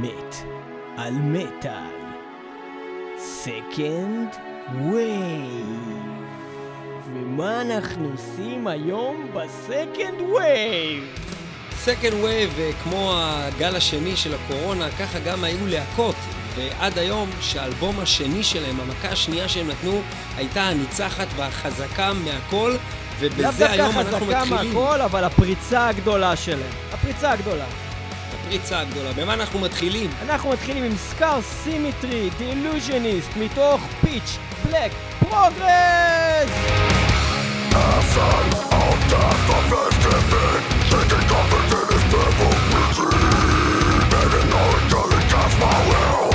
מת על מטאל. Second wave. ומה אנחנו עושים היום ב second wave? Second wave, כמו הגל השני של הקורונה, ככה גם היו להקות. ועד היום שהאלבום השני שלהם, המכה השנייה שהם נתנו, הייתה הניצחת והחזקה מהכל, ובזה היום אנחנו מתחילים. לאו דווקא החזקה מהכל, אבל הפריצה הגדולה שלהם. הפריצה הגדולה. הפריצה הגדולה. במה אנחנו מתחילים? אנחנו מתחילים עם Scar Symmetry, The Illusionist, מתוך Pitch Black Progress! was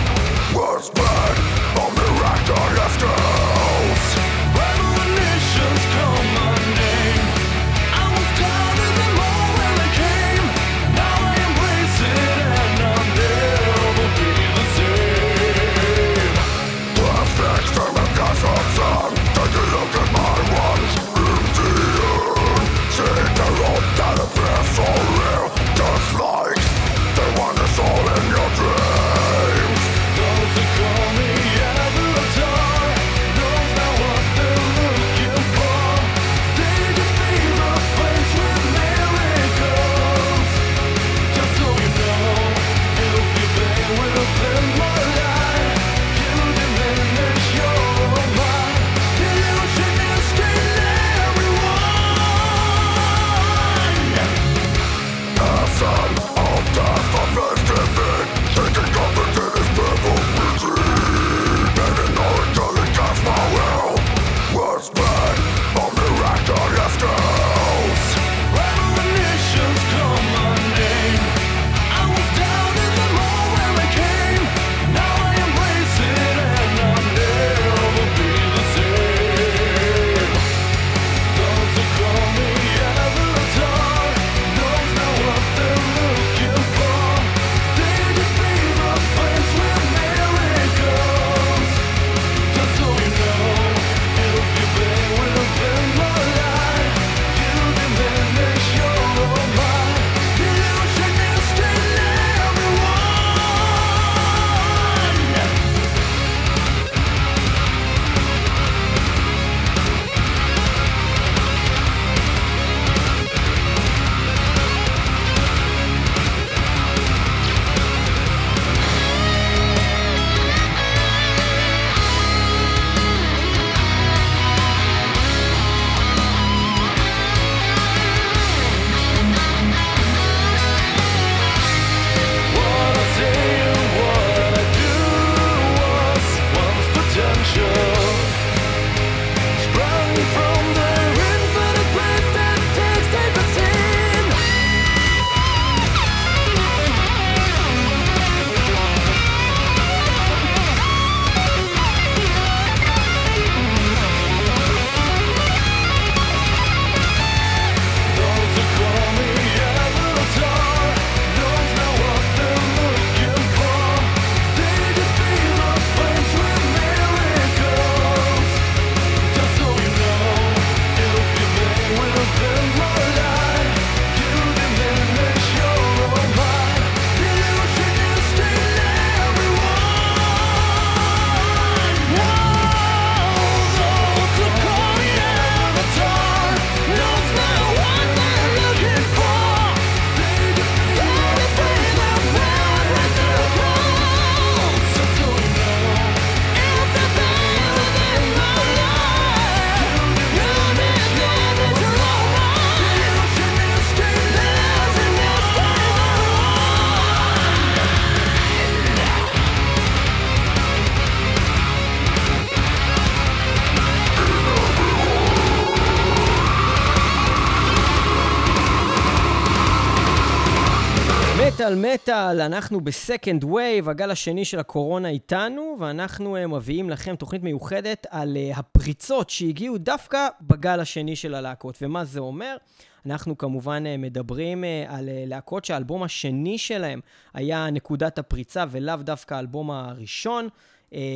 מטאל מטאל, אנחנו ב second wave, הגל השני של הקורונה איתנו, ואנחנו אה, מביאים לכם תוכנית מיוחדת על אה, הפריצות שהגיעו דווקא בגל השני של הלהקות. ומה זה אומר? אנחנו כמובן אה, מדברים על להקות שהאלבום השני שלהם היה נקודת הפריצה ולאו דווקא האלבום הראשון,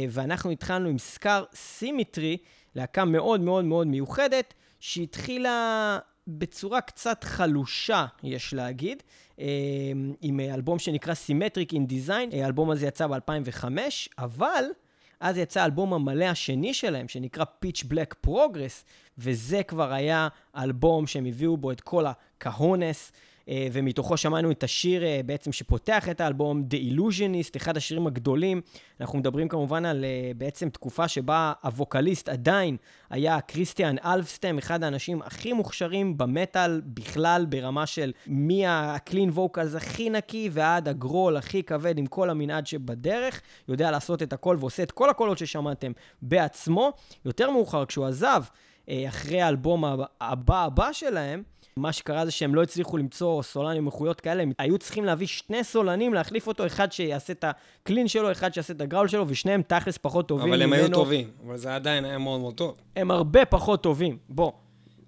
ואנחנו התחלנו עם Scar Symmetry, להקה מאוד מאוד מאוד מיוחדת, שהתחילה בצורה קצת חלושה, יש להגיד, אה, עם אלבום שנקרא Symmetric in Design. האלבום הזה יצא ב-2005, אבל אז יצא האלבום המלא השני שלהם, שנקרא Pitch Black Progress, וזה כבר היה אלבום שהם הביאו בו את כל הקהונס. אה, ומתוכו שמענו את השיר אה, בעצם שפותח את האלבום, The Illusionist, אחד השירים הגדולים. אנחנו מדברים כמובן על אה, בעצם תקופה שבה הווקליסט עדיין היה כריסטיאן אלפסטם, אחד האנשים הכי מוכשרים במטאל בכלל, ברמה של מהקלין ווקלס הכי נקי ועד הגרול הכי כבד עם כל המנעד שבדרך, יודע לעשות את הכל ועושה את כל הקולות ששמעתם בעצמו. יותר מאוחר, כשהוא עזב, אחרי האלבום הבא הבא שלהם, מה שקרה זה שהם לא הצליחו למצוא סולן עם איכויות כאלה, הם היו צריכים להביא שני סולנים, להחליף אותו, אחד שיעשה את הקלין שלו, אחד שיעשה את הגראול שלו, ושניהם תכלס פחות טובים ממנו. אבל הם היו טובים, אבל זה עדיין היה מאוד מאוד טוב. הם הרבה פחות טובים, בוא.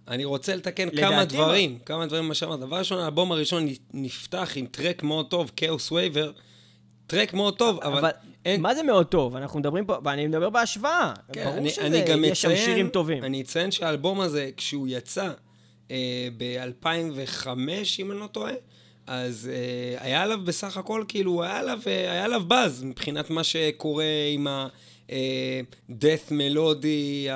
אני רוצה לתקן כמה דברים, מה... כמה דברים ממה שאמרת. דבר ראשון, האלבום הראשון נפתח עם טרק מאוד טוב, כאוס וייבר. טרק מאוד טוב, אבל... אבל אין... מה זה מאוד טוב? אנחנו מדברים פה, ואני מדבר בהשוואה. כן, ברור אני, שזה, אני גם יש שם שירים טובים. אני אציין שהאלבום הזה, כשהוא יצא, ב-2005, אם אני לא טועה. אז uh, היה עליו בסך הכל, כאילו, היה עליו, uh, היה עליו באז מבחינת מה שקורה עם ה-death מלודי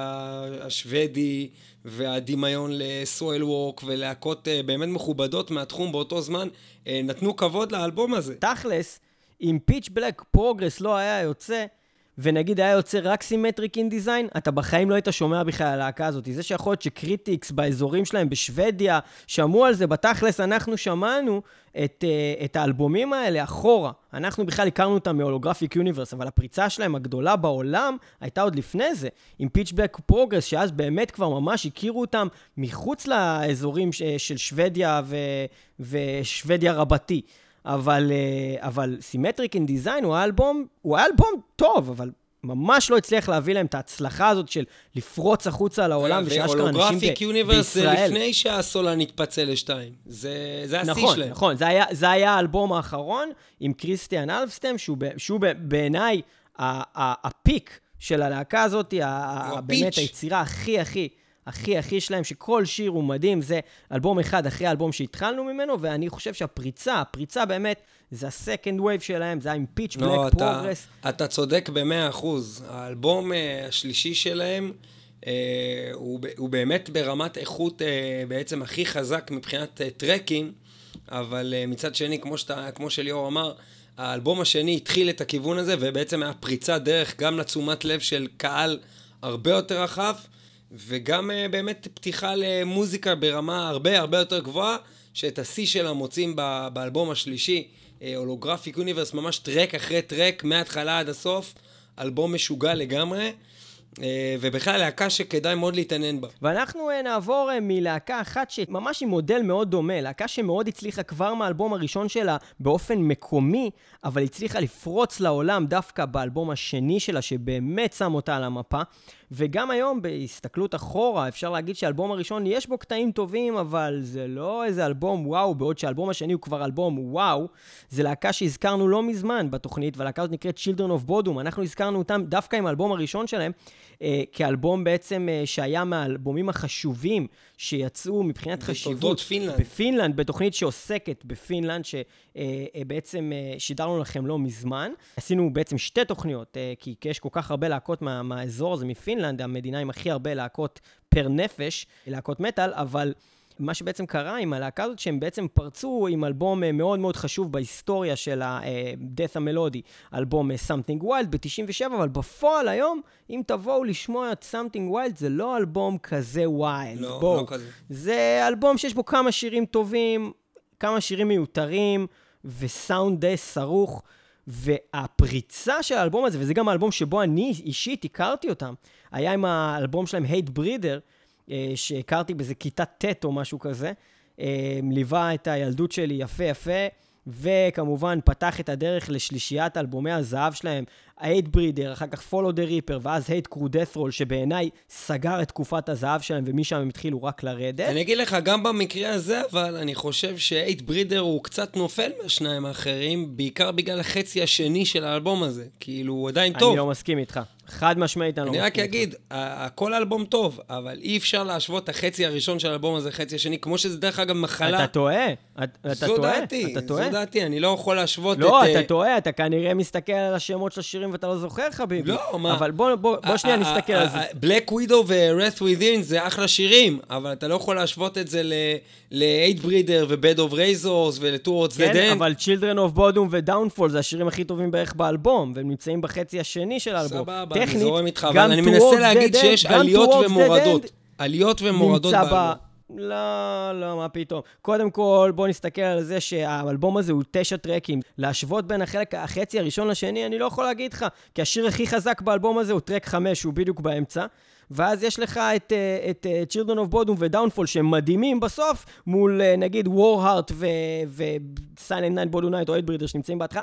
השוודי והדמיון ל Soilwork ולהקות uh, באמת מכובדות מהתחום באותו זמן, uh, נתנו כבוד לאלבום הזה. תכלס, אם Pitch Black Progress לא היה יוצא, ונגיד היה יוצא רק Symmetric in Design, אתה בחיים לא היית שומע בכלל על הלהקה הזאת. זה שיכול להיות ש critics באזורים שלהם בשוודיה שמעו על זה, בתכלס אנחנו שמענו את, uh, את האלבומים האלה אחורה. אנחנו בכלל הכרנו אותם מ Holographic Universe, אבל הפריצה שלהם הגדולה בעולם הייתה עוד לפני זה, עם Pitch Black Progress, שאז באמת כבר ממש הכירו אותם מחוץ לאזורים ש, של שוודיה ושוודיה רבתי. אבל, אה, אבל Symmetric in Design הוא האלבום, הוא האלבום טוב, אבל ממש לא הצליח להביא להם את ההצלחה הזאת של לפרוץ החוצה לעולם, ושאשכרה אנשים בישראל. ו Holographic Universe זה לפני שהסולן התפצל לשתיים. זה, זה השיא נכון, שלהם. נכון, זה היה, זה היה האלבום האחרון עם כריסטיאן אלבסטם, שהוא, שהוא בעיניי ה peak של הלהקה הזאת, באמת היצירה הכי הכי... הכי הכי שלהם, שכל שיר הוא מדהים, זה אלבום אחד אחרי האלבום שהתחלנו ממנו, ואני חושב שהפריצה, הפריצה באמת, זה ה second wave שלהם, זה היה עם Pitch Black Progress. אתה צודק במאה אחוז. האלבום uh, השלישי שלהם, uh, הוא, הוא באמת ברמת איכות uh, בעצם הכי חזק מבחינת uh, טרקים, אבל uh, מצד שני, כמו, שאתה, כמו שליאור אמר, האלבום השני התחיל את הכיוון הזה, ובעצם היה פריצת דרך גם לתשומת לב של קהל הרבה יותר רחב. וגם uh, באמת פתיחה למוזיקה ברמה הרבה הרבה יותר גבוהה, שאת השיא שלה מוצאים באלבום השלישי, הולוגרפיק uh, יוניברס, ממש טרק אחרי טרק, מההתחלה עד הסוף, אלבום משוגע לגמרי. אה, ובכלל להקה שכדאי מאוד להתעניין בה. ואנחנו אה, נעבור אה, מלהקה אחת שממש עם מודל מאוד דומה, להקה שמאוד הצליחה כבר מהאלבום הראשון שלה באופן מקומי, אבל הצליחה לפרוץ לעולם דווקא באלבום השני שלה, שבאמת שם אותה על המפה. וגם היום, בהסתכלות אחורה, אפשר להגיד שהאלבום הראשון יש בו קטעים טובים, אבל זה לא איזה אלבום וואו, בעוד שהאלבום השני הוא כבר אלבום וואו. זה להקה שהזכרנו לא מזמן בתוכנית, והלהקה הזאת נקראת Children of Bodom. אנחנו הזכרנו אותם דווקא עם האלבום הראשון שלהם, אה, כאלבום בעצם אה, שהיה מהאלבומים החשובים שיצאו מבחינת חשיבות. פינלנד. בפינלנד, בתוכנית שעוסקת בפינלנד, שבעצם אה, אה, שידרנו לכם לא מזמן. עשינו בעצם שתי תוכניות, אה, כי יש כל כך הרבה להקות מה, מהאזור הזה, מפינלנד, המדינה עם הכי הרבה להקות פר נפש, להקות מטאל, אבל... מה שבעצם קרה עם הלהקה הזאת, שהם בעצם פרצו עם אלבום אה, מאוד מאוד חשוב בהיסטוריה של ה-Death המלודי, אלבום אה, Something Wild ב-97, אבל בפועל היום, אם תבואו לשמוע את Something Wild, זה לא אלבום כזה wild. לא, בואו. לא כזה. זה אלבום שיש בו כמה שירים טובים, כמה שירים מיותרים, וסאונד די סרוך. והפריצה של האלבום הזה, וזה גם האלבום שבו אני אישית הכרתי אותם, היה עם האלבום שלהם, Hate Breeder, אה, שהכרתי באיזה כיתה ט' או משהו כזה. אה, ליווה את הילדות שלי יפה יפה, וכמובן פתח את הדרך לשלישיית אלבומי הזהב שלהם, ה-Hate Breeder, אחר כך Follow the Reaper, ואז Crew Death Roll, שבעיניי סגר את תקופת הזהב שלהם, ומשם הם התחילו רק לרדת. אני אגיד לך, גם במקרה הזה, אבל אני חושב ש-Hate Breeder הוא קצת נופל מהשניים האחרים, בעיקר בגלל החצי השני של האלבום הזה. כאילו, הוא עדיין טוב. אני לא מסכים איתך. חד משמעית, אני לא אני רק מסכים. אגיד, ה- כל אלבום טוב, אבל אי אפשר להשוות את החצי הראשון של האלבום הזה לחצי השני, כמו שזה דרך אגב מחלה. אתה טועה, אתה אתה זו טועה, דעתי, אתה זו טועה. דעתי, אני לא יכול להשוות לא, את... אתה אה, טועה, אתה כנראה מסתכל על השמות של השירים ואתה לא זוכר, חביבי. לא, מה? אבל בוא, בוא, בוא שנייה נסתכל על זה. בלק ווידו ו-Wrath Within זה אחלה שירים, אבל אתה לא יכול להשוות את זה ל-8 Breeder ו-Bed of Razors ול-Towards the כן, End. אבל Children of Bodom ו-Downfall זה השירים הכי טובים בערך באלבום, והם נמצאים בחצי השני של האלבום. סבבה, אני טכנית, זורם איתך, אבל אני מנסה להגיד שיש עליות ומורדות. עליות ומורדות. באלבום. לא, לא, מה פתאום. קודם כל, בוא נסתכל על זה שהאלבום הזה הוא תשע טרקים. להשוות בין החלק, החצי הראשון לשני, אני לא יכול להגיד לך, כי השיר הכי חזק באלבום הזה הוא טרק חמש, שהוא בדיוק באמצע. ואז יש לך את, אה, את אה, Children of Bodom ו-Downfall שהם מדהימים בסוף, מול אה, נגיד Warheart ו-Silent Night Bodom Night או 8 Breeder שנמצאים בהתחלה.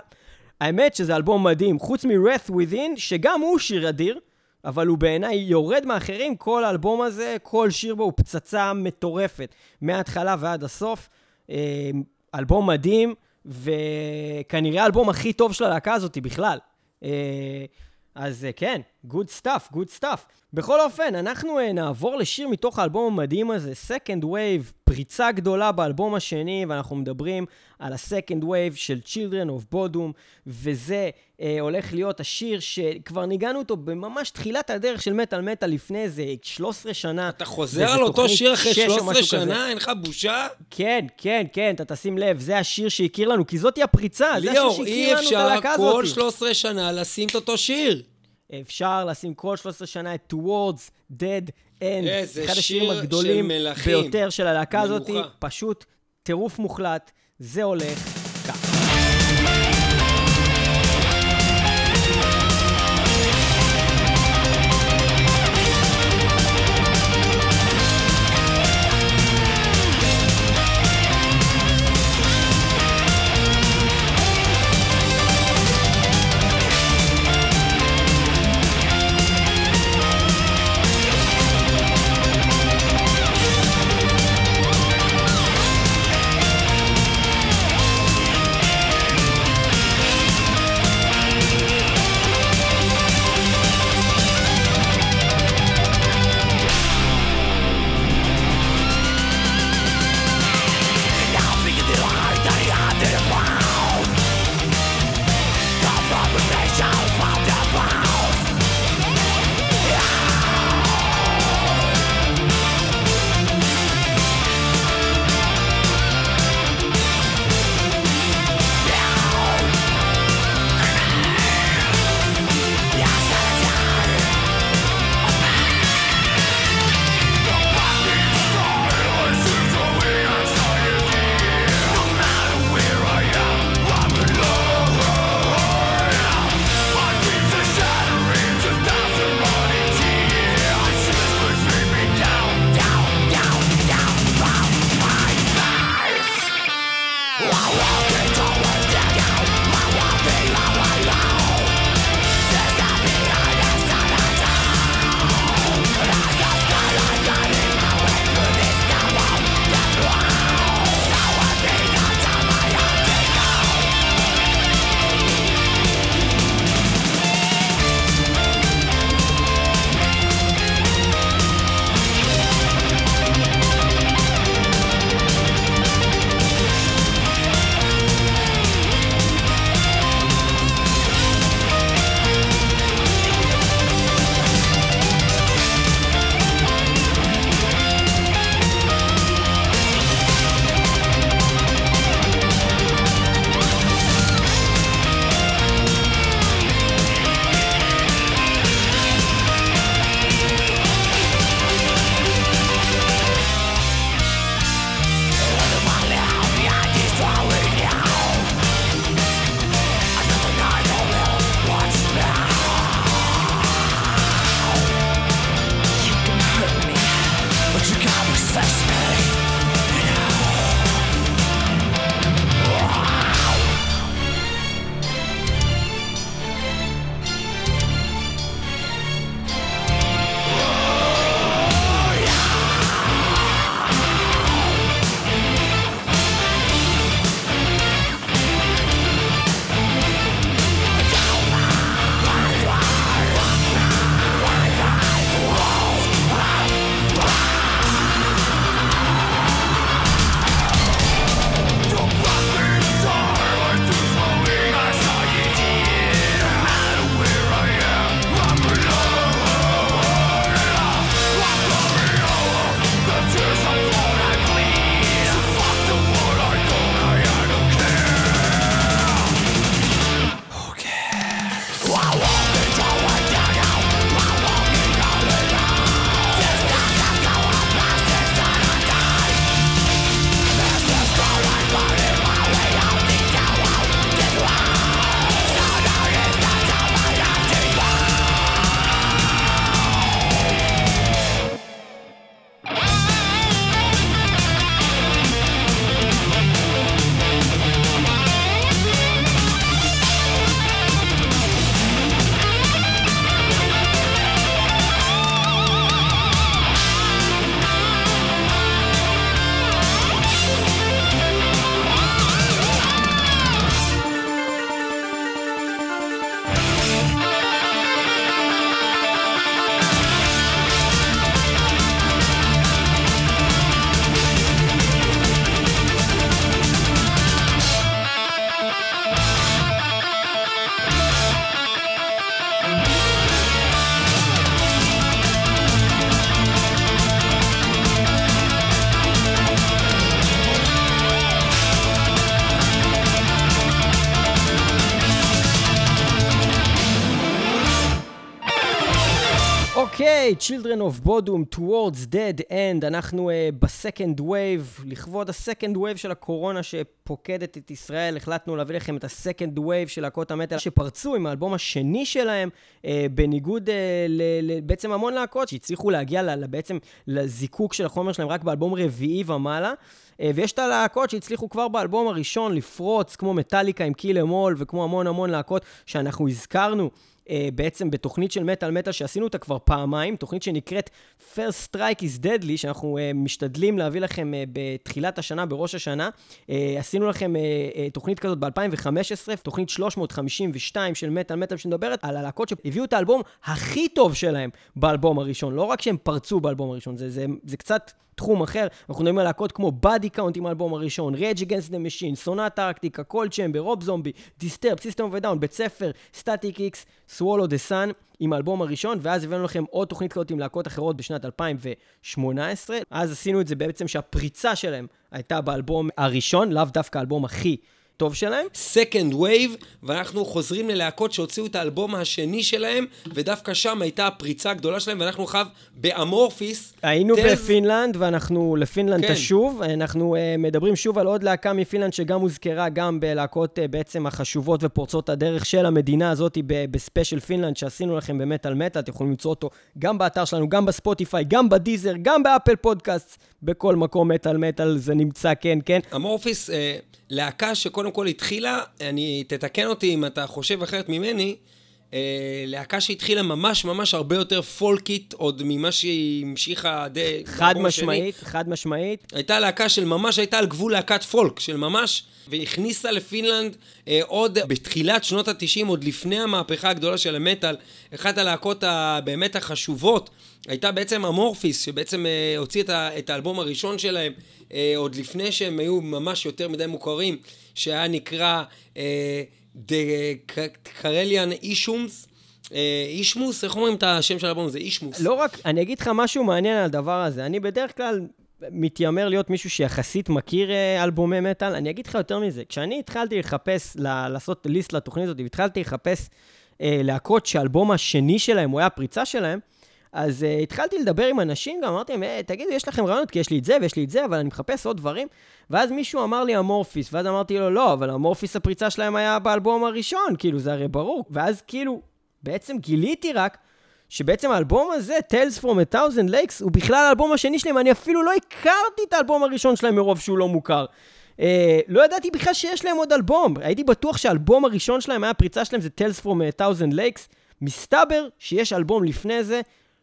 האמת שזה אלבום מדהים, חוץ מ-Wrath Within, שגם הוא שיר אדיר, אבל הוא בעיניי יורד מאחרים, כל האלבום הזה, כל שיר בו הוא פצצה מטורפת, מההתחלה ועד הסוף. אה, אלבום מדהים, וכנראה האלבום הכי טוב של הלהקה הזאת בכלל. אה, אז אה, כן, good stuff, good stuff. בכל אופן, אנחנו נעבור לשיר מתוך האלבום המדהים הזה, Second Wave, פריצה גדולה באלבום השני, ואנחנו מדברים על ה-Second Wave של Children of Bodom, וזה אה, הולך להיות השיר שכבר ניגענו אותו בממש תחילת הדרך של מטאל מטאל לפני איזה 13 שנה. אתה חוזר על אותו שיר אחרי שש או 13 משהו כזה. שנה? אין לך בושה? כן, כן, כן, אתה תשים לב, זה השיר שהכיר לנו, כי זאתי הפריצה, זה השיר ליאור, שהכיר אי לנו את אפשר הלהקה הזאת. כל 13 שנה לשים את אותו שיר. אפשר לשים כל 13 שנה את Towards Dead End, אחד השירים שיר הגדולים של. ביותר של הלהקה הזאת. פשוט טירוף מוחלט, זה הולך כך. Children of Bodom, Towards Dead End, אנחנו uh, ב second wave, לכבוד ה second wave של הקורונה שפוקדת את ישראל, החלטנו להביא לכם את ה second wave של להקות המטאל שפרצו עם האלבום השני שלהם, uh, בניגוד uh, ל, ל, בעצם המון להקות שהצליחו להגיע ל, בעצם לזיקוק של החומר שלהם רק באלבום רביעי ומעלה. ויש את הלהקות שהצליחו כבר באלבום הראשון לפרוץ, כמו מטאליקה עם Kill 'Em All, וכמו המון המון להקות שאנחנו הזכרנו. אה, בעצם בתוכנית של מטאל מטאל שעשינו אותה כבר פעמיים, תוכנית שנקראת First Strike is Deadly, שאנחנו uh, משתדלים להביא לכם uh, בתחילת השנה, בראש השנה. עשינו לכם תוכנית כזאת ב-2015, תוכנית 352 של מטאל מטאל שמדברת על הלהקות שהביאו את האלבום הכי טוב שלהם באלבום הראשון. לא רק שהם פרצו באלבום הראשון, זה, זה, זה קצת... תחום אחר, אנחנו מדברים על להקות כמו Body Count עם האלבום הראשון, Rage Against the Machine, Sonata Arctica, Coal Chamber, Rob Zombie, Disturbed, System of a Down, בית ספר, Static-X, Swallow the Sun, עם האלבום הראשון, ואז הבאנו לכם עוד תוכנית כזאת עם להקות אחרות בשנת 2018. אז עשינו את זה בעצם שהפריצה שלהם הייתה באלבום הראשון, לאו דווקא האלבום הכי טוב שלהם. Second Wave, ואנחנו חוזרים ללהקות שהוציאו את האלבום השני שלהם, ודווקא שם הייתה הפריצה הגדולה שלהם, ואנחנו חב ב Amorphis. היינו תל... בפינלנד, ואנחנו לפינלנד כן. תשוב. אנחנו uh, מדברים שוב על עוד להקה מפינלנד שגם הוזכרה גם בלהקות uh, בעצם החשובות ופורצות הדרך של המדינה הזאת בספיישל פינלנד, שעשינו לכם במטאל מטאל. אתם יכולים למצוא אותו גם באתר שלנו, גם ב Spotify, גם ב Deezer, גם ב Apple Podcast, בכל מקום מטאל מטאל זה נמצא, כן, כן. Amorphis... Uh... להקה שקודם כל התחילה, אני, תתקן אותי אם אתה חושב אחרת ממני, אה, להקה שהתחילה ממש ממש הרבה יותר פולקית עוד ממה שהיא המשיכה די... חד משמעית, שני. חד משמעית. הייתה להקה של ממש, הייתה על גבול להקת פולק, של ממש, והכניסה לפינלנד אה, עוד בתחילת שנות התשעים, עוד לפני המהפכה הגדולה של המטאל, אחת הלהקות הבאמת החשובות. הייתה בעצם אמורפיס, שבעצם אה, הוציא את, ה, את האלבום הראשון שלהם, אה, עוד לפני שהם היו ממש יותר מדי מוכרים, שהיה נקרא Issues. אה, אישמוס, איך אומרים את השם של האלבום הזה? אישמוס. לא רק, אני אגיד לך משהו מעניין על הדבר הזה. אני בדרך כלל מתיימר להיות מישהו שיחסית מכיר אה, אלבומי מטאל. אני אגיד לך יותר מזה, כשאני התחלתי לחפש, לעשות ליסט לתוכנית הזאת, והתחלתי לחפש אה, להקות שהאלבום השני שלהם, הוא היה הפריצה שלהם, אז uh, התחלתי לדבר עם אנשים, גם אמרתי להם, hey, תגידו, יש לכם רעיונות? כי יש לי את זה ויש לי את זה, אבל אני מחפש עוד דברים. ואז מישהו אמר לי אמורפיס, ואז אמרתי לו, לא, אבל אמורפיס הפריצה שלהם היה באלבום הראשון, כאילו, זה הרי ברור. ואז כאילו, בעצם גיליתי רק שבעצם האלבום הזה, Tales from a Thousand Lakes, הוא בכלל האלבום השני שלהם, אני אפילו לא הכרתי את האלבום הראשון שלהם מרוב שהוא לא מוכר. Uh, לא ידעתי בכלל שיש להם עוד אלבום. הייתי בטוח שהאלבום הראשון שלהם היה הפריצה שלהם, זה Tales from a Thousand Lakes. מסתבר שיש אלבום לפני זה,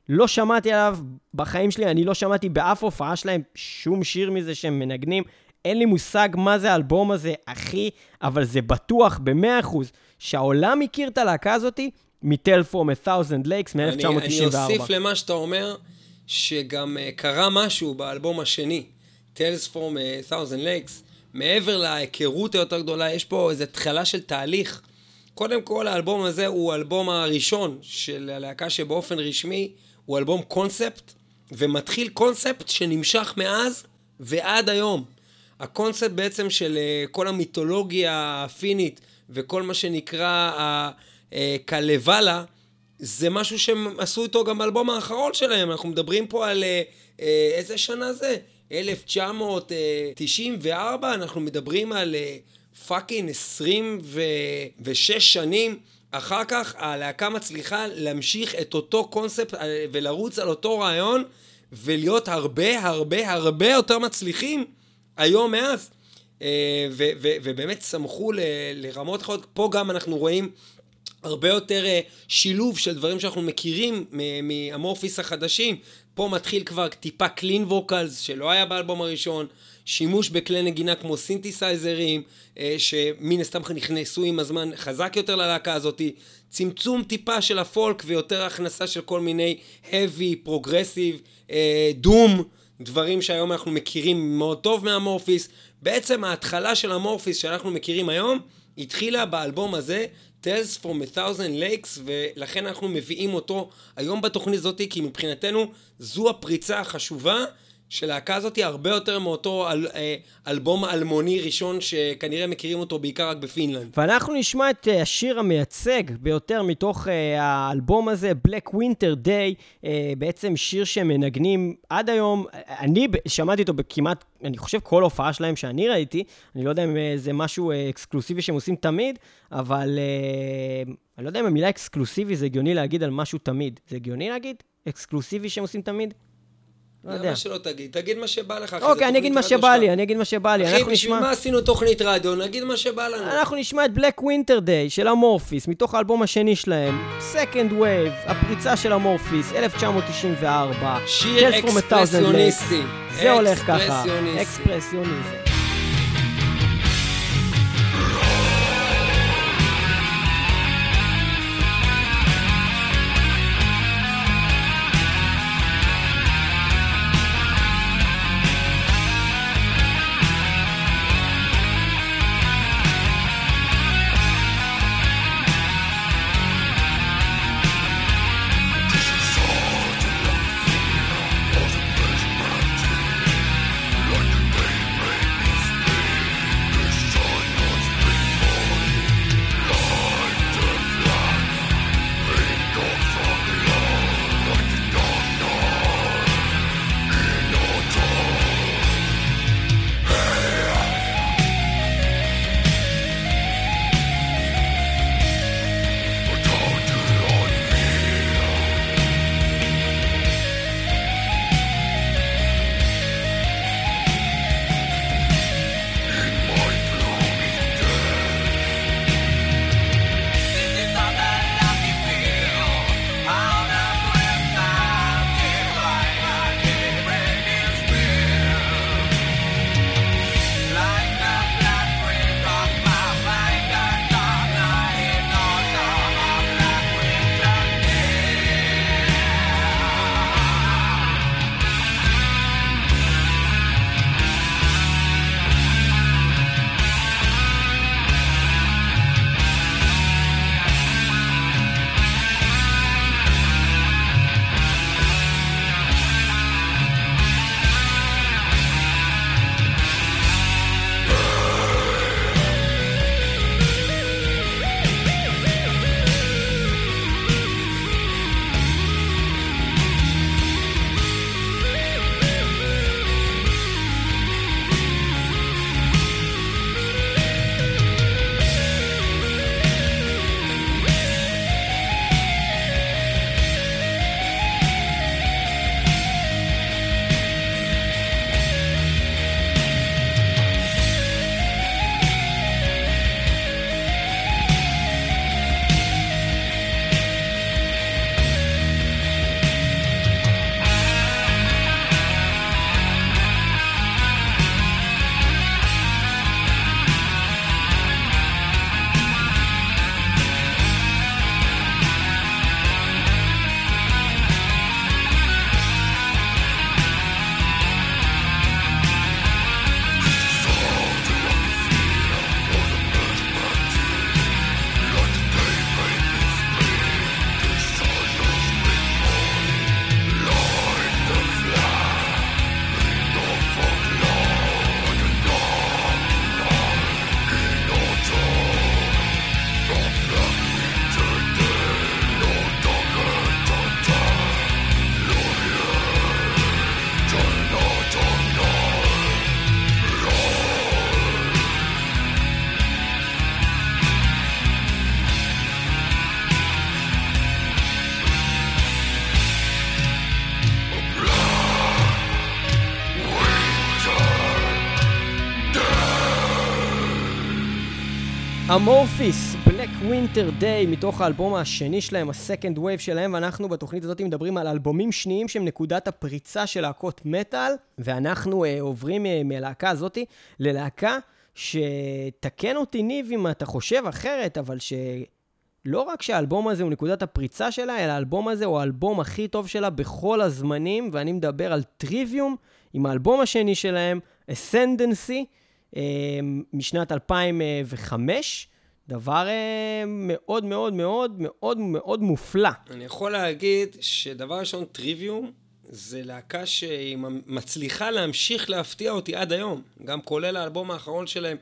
לא שמעתי עליו בחיים שלי, אני לא שמעתי באף הופעה שלהם שום שיר מזה שהם מנגנים. אין לי מושג מה זה האלבום הזה, אחי, אבל זה בטוח ב-100% שהעולם מכיר את הלהקה הזאתי a Thousand Lakes מ-1994. אני, אני אוסיף למה שאתה אומר, שגם uh, קרה משהו באלבום השני, Tales from a Thousand Lakes, מעבר להיכרות היותר גדולה, יש פה איזו התחלה של תהליך. קודם כל, האלבום הזה הוא האלבום הראשון של הלהקה שבאופן רשמי הוא אלבום קונספט, ומתחיל קונספט שנמשך מאז ועד היום. הקונספט בעצם של uh, כל המיתולוגיה הפינית וכל מה שנקרא הקלוולה, uh, זה משהו שהם עשו איתו גם באלבום האחרון שלהם. אנחנו מדברים פה על uh, איזה שנה זה? 1994, אנחנו מדברים על פאקינג uh, 26 שנים. אחר כך הלהקה מצליחה להמשיך את אותו קונספט אה, ולרוץ על אותו רעיון ולהיות הרבה הרבה הרבה יותר מצליחים היום מאז. אה, ו- ו- ובאמת צמחו ל- לרמות אחרות. פה גם אנחנו רואים הרבה יותר אה, שילוב של דברים שאנחנו מכירים מ Amorphis החדשים. פה מתחיל כבר טיפה clean vocals שלא היה באלבום הראשון. שימוש בכלי נגינה כמו סינתסייזרים, אה, שמן הסתם נכנסו עם הזמן חזק יותר ללהקה הזאת, צמצום טיפה של הפולק ויותר הכנסה של כל מיני heavy, progressive, doom, דברים שהיום אנחנו מכירים מאוד טוב מ Amorphis. בעצם ההתחלה של Amorphis שאנחנו מכירים היום, התחילה באלבום הזה, Tales from a Thousand Lakes, ולכן אנחנו מביאים אותו היום בתוכנית הזאת, כי מבחינתנו זו הפריצה החשובה של להקה הזאת הרבה יותר מאותו אל, אה, אלבום אלמוני ראשון שכנראה מכירים אותו בעיקר רק בפינלנד. ואנחנו נשמע את אה, השיר המייצג ביותר מתוך אה, האלבום הזה, Black Winter Day, בעצם שיר שהם מנגנים עד היום. אני שמעתי אותו בכמעט, אני חושב כל הופעה שלהם שאני ראיתי, אני לא יודע אם זה משהו אקסקלוסיבי שהם עושים תמיד, אבל אני לא יודע אם המילה אקסקלוסיבי זה הגיוני להגיד על משהו תמיד. זה הגיוני להגיד? אקסקלוסיבי שהם עושים תמיד? לא יודע. למה שלא תגיד? תגיד מה שבא לך, אחי. אוקיי, אני אגיד מה שבא. לי, אני אגיד מה שבא לי. אחי, בשביל. מה עשינו תוכנית רדיו? נגיד מה שבא לנו. אנחנו נשמע את Black Winter Day של Amorphis, מתוך האלבום השני שלהם, Second Wave, הפריצה של Amorphis, 1994. שיר אקספרסיוניסטי. זה הולך ככה, אקספרסיוניסטי. אקספרסיוניזם. Amorphis, Black Winter Day, מתוך האלבום השני שלהם, ה Second Wave שלהם, ואנחנו בתוכנית הזאת מדברים על אלבומים שניים שהם נקודת הפריצה של להקות מטאל, ואנחנו uh, עוברים uh, מהלהקה הזאת ללהקה שתקן אותי ניב אם אתה חושב אחרת, אבל ש... לא רק שהאלבום הזה הוא נקודת הפריצה שלה, אלא האלבום הזה הוא האלבום הכי טוב שלה בכל הזמנים, ואני מדבר על Trivium, עם האלבום השני שלהם, Ascendancy, משנת 2005. דבר אה, מאוד מאוד מאוד מאוד מאוד מופלא. אני יכול להגיד שדבר ראשון, טריוויום זה להקה שהיא מצליחה להמשיך להפתיע אותי עד היום, גם כולל האלבום האחרון שלהם,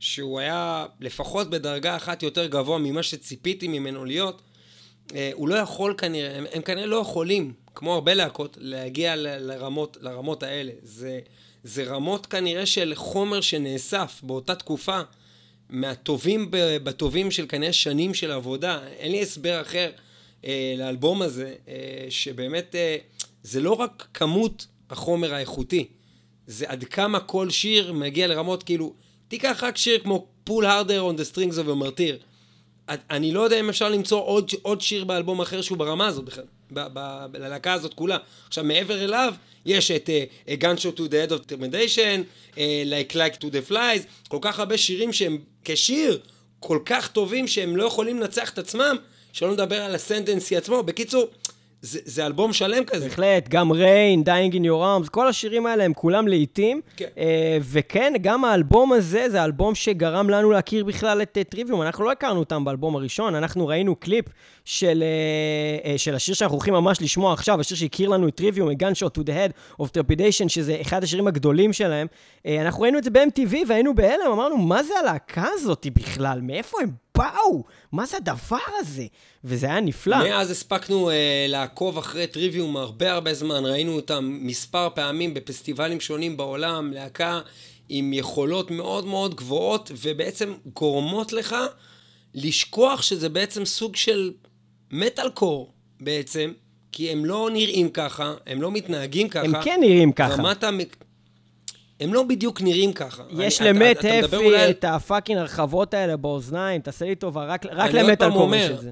שהוא היה לפחות בדרגה אחת יותר גבוה ממה שציפיתי ממנו להיות. אה, הוא לא יכול כנראה, הם, הם כנראה לא יכולים, כמו הרבה להקות, להגיע ל- לרמות, לרמות האלה. זה, זה רמות כנראה של חומר שנאסף באותה תקופה, מהטובים בטובים של כנראה שנים של עבודה. אין לי הסבר אחר אה, לאלבום הזה, אה, שבאמת אה, זה לא רק כמות החומר האיכותי, זה עד כמה כל שיר מגיע לרמות כאילו, תיקח רק שיר כמו פול הרדר on the strings of a martyr. אני לא יודע אם אפשר למצוא עוד, עוד שיר באלבום אחר שהוא ברמה הזאת בכלל, ללהקה הזאת כולה. עכשיו, מעבר אליו, יש את uh, Gunshot to the Head of Termination, uh, Like Like to the Flies, כל כך הרבה שירים שהם כשיר כל כך טובים שהם לא יכולים לנצח את עצמם, שלא נדבר על הסנטנסי עצמו. בקיצור, זה, זה אלבום שלם כזה. בהחלט, גם ריין, Dying in Your Arms, כל השירים האלה הם כולם לעיתים. כן. אה, וכן, גם האלבום הזה, זה האלבום שגרם לנו להכיר בכלל את טריוויום. אנחנו לא הכרנו אותם באלבום הראשון, אנחנו ראינו קליפ של, אה, אה, של השיר שאנחנו הולכים ממש לשמוע עכשיו, השיר שהכיר לנו את טריוויום, Gunshot to the Head of Trepidation, שזה אחד השירים הגדולים שלהם. אה, אנחנו ראינו את זה ב-MTV והיינו בהלם, אמרנו, מה זה הלהקה הזאת בכלל? מאיפה הם באו? מה זה הדבר הזה? וזה היה נפלא. מאז הספקנו אה, לעקוב אחרי טריוויום הרבה הרבה זמן, ראינו אותם מספר פעמים בפסטיבלים שונים בעולם, להקה עם יכולות מאוד מאוד גבוהות, ובעצם גורמות לך לשכוח שזה בעצם סוג של מטאל קור בעצם, כי הם לא נראים ככה, הם לא מתנהגים ככה. הם כן נראים ככה. רמת המק... הם לא בדיוק נראים ככה. יש אני- למט אתה- אתה מדבר הפי אולי- את הפאקינג הרחבות האלה באוזניים, תעשה לי טובה, רק, רק קור יש אומר, את זה.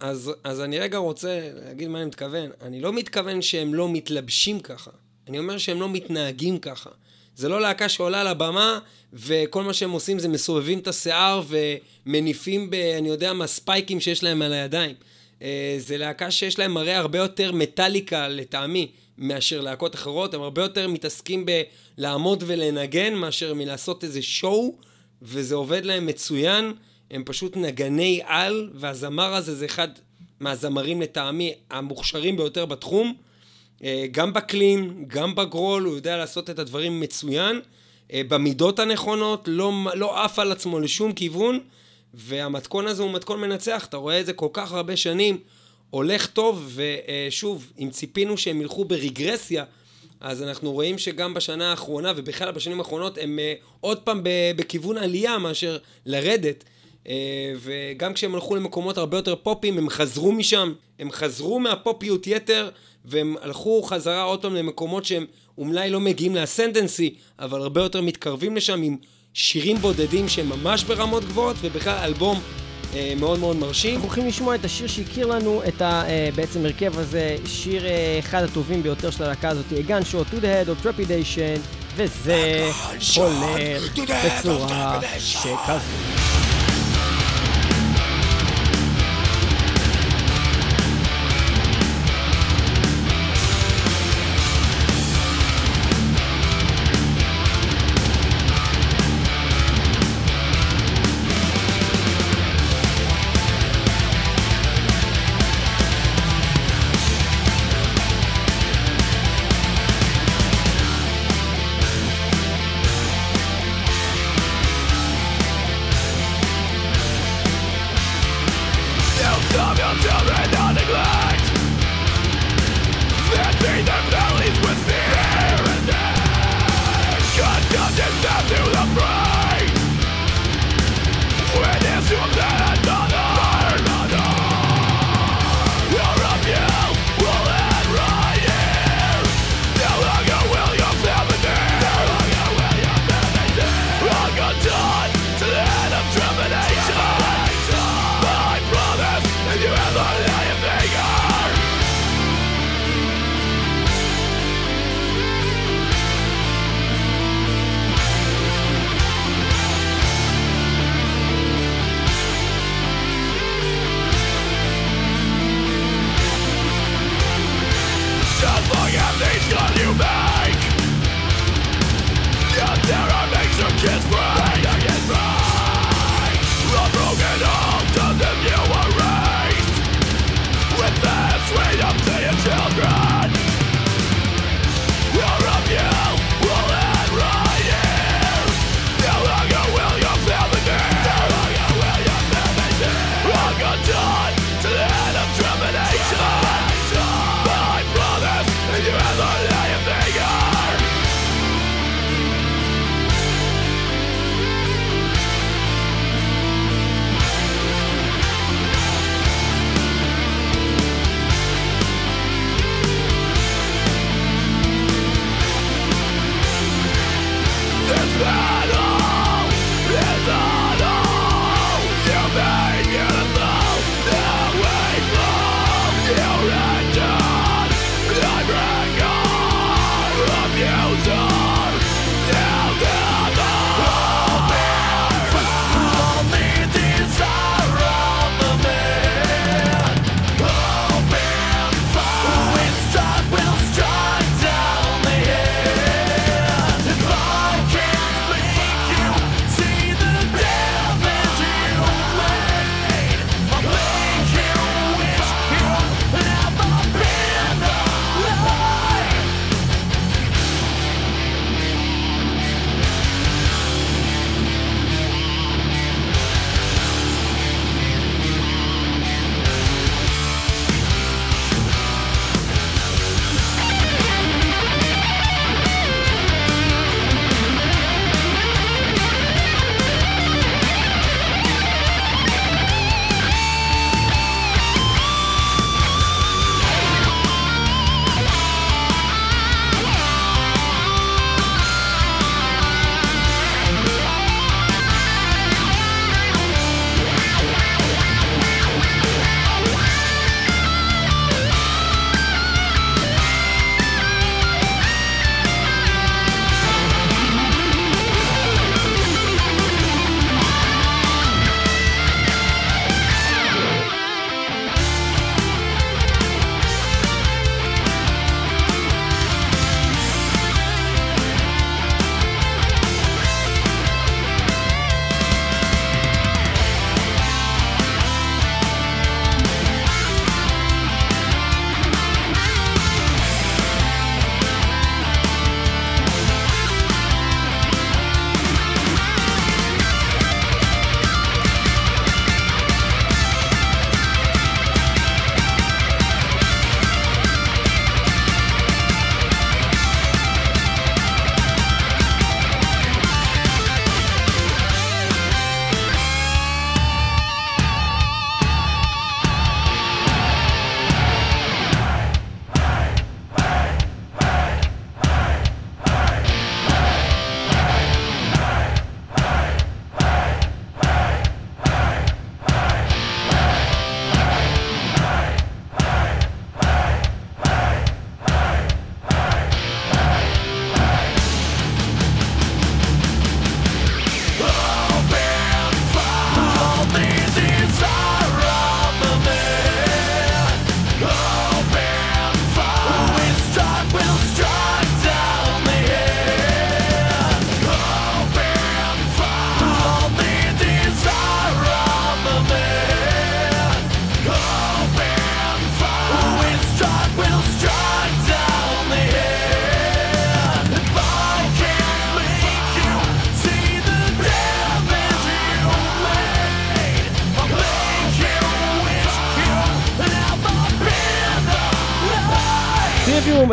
אז, אז אני רגע רוצה להגיד מה אני מתכוון. אני לא מתכוון שהם לא מתלבשים ככה. אני אומר שהם לא מתנהגים ככה. זה לא להקה שעולה לבמה, וכל מה שהם עושים זה מסובבים את השיער ומניפים ב... אני יודע מה, ספייקים שיש להם על הידיים. אה, זה להקה שיש להם מראה הרבה יותר מטאליקה לטעמי מאשר להקות אחרות. הם הרבה יותר מתעסקים בלעמוד ולנגן מאשר מלעשות איזה שואו, וזה עובד להם מצוין. הם פשוט נגני על, והזמר הזה זה אחד מהזמרים לטעמי המוכשרים ביותר בתחום. אה, גם בקלין, גם בגרול, הוא יודע לעשות את הדברים מצוין. אה, במידות הנכונות, לא, לא עף על עצמו לשום כיוון, והמתכון הזה הוא מתכון מנצח, אתה רואה את זה כל כך הרבה שנים, הולך טוב, ושוב, אם ציפינו שהם ילכו ברגרסיה, אז אנחנו רואים שגם בשנה האחרונה, ובכלל בשנים האחרונות, הם אה, עוד פעם בכיוון עלייה מאשר לרדת. אה, וגם כשהם הלכו למקומות הרבה יותר פופיים, הם חזרו משם, הם חזרו מהפופיות יתר, והם הלכו חזרה עוד פעם למקומות שהם אולי לא מגיעים לאסנדנסי, אבל הרבה יותר מתקרבים לשם עם שירים בודדים שהם ממש ברמות גבוהות, ובכלל אלבום מאוד מאוד מרשים. אנחנו הולכים לשמוע את השיר שהכיר לנו את ה... אה, בעצם הרכב הזה, שיר אה, אחד הטובים ביותר של הלהקה הזאת, Gun Shot to the Head of Trepidation, וזה הולך בצורה שכזו.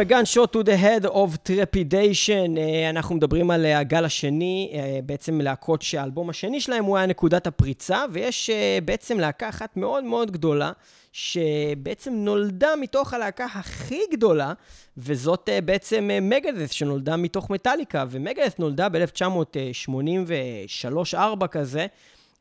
מגן שוט to the head of trepidation. אה, אנחנו מדברים על אה, הגל השני, אה, בעצם להקות שהאלבום השני שלהם הוא היה נקודת הפריצה, ויש אה, בעצם להקה אחת מאוד מאוד גדולה, שבעצם נולדה מתוך הלהקה הכי גדולה, וזאת אה, בעצם מגדס, שנולדה מתוך מטאליקה, ומגדס נולדה ב-1983-4 כזה.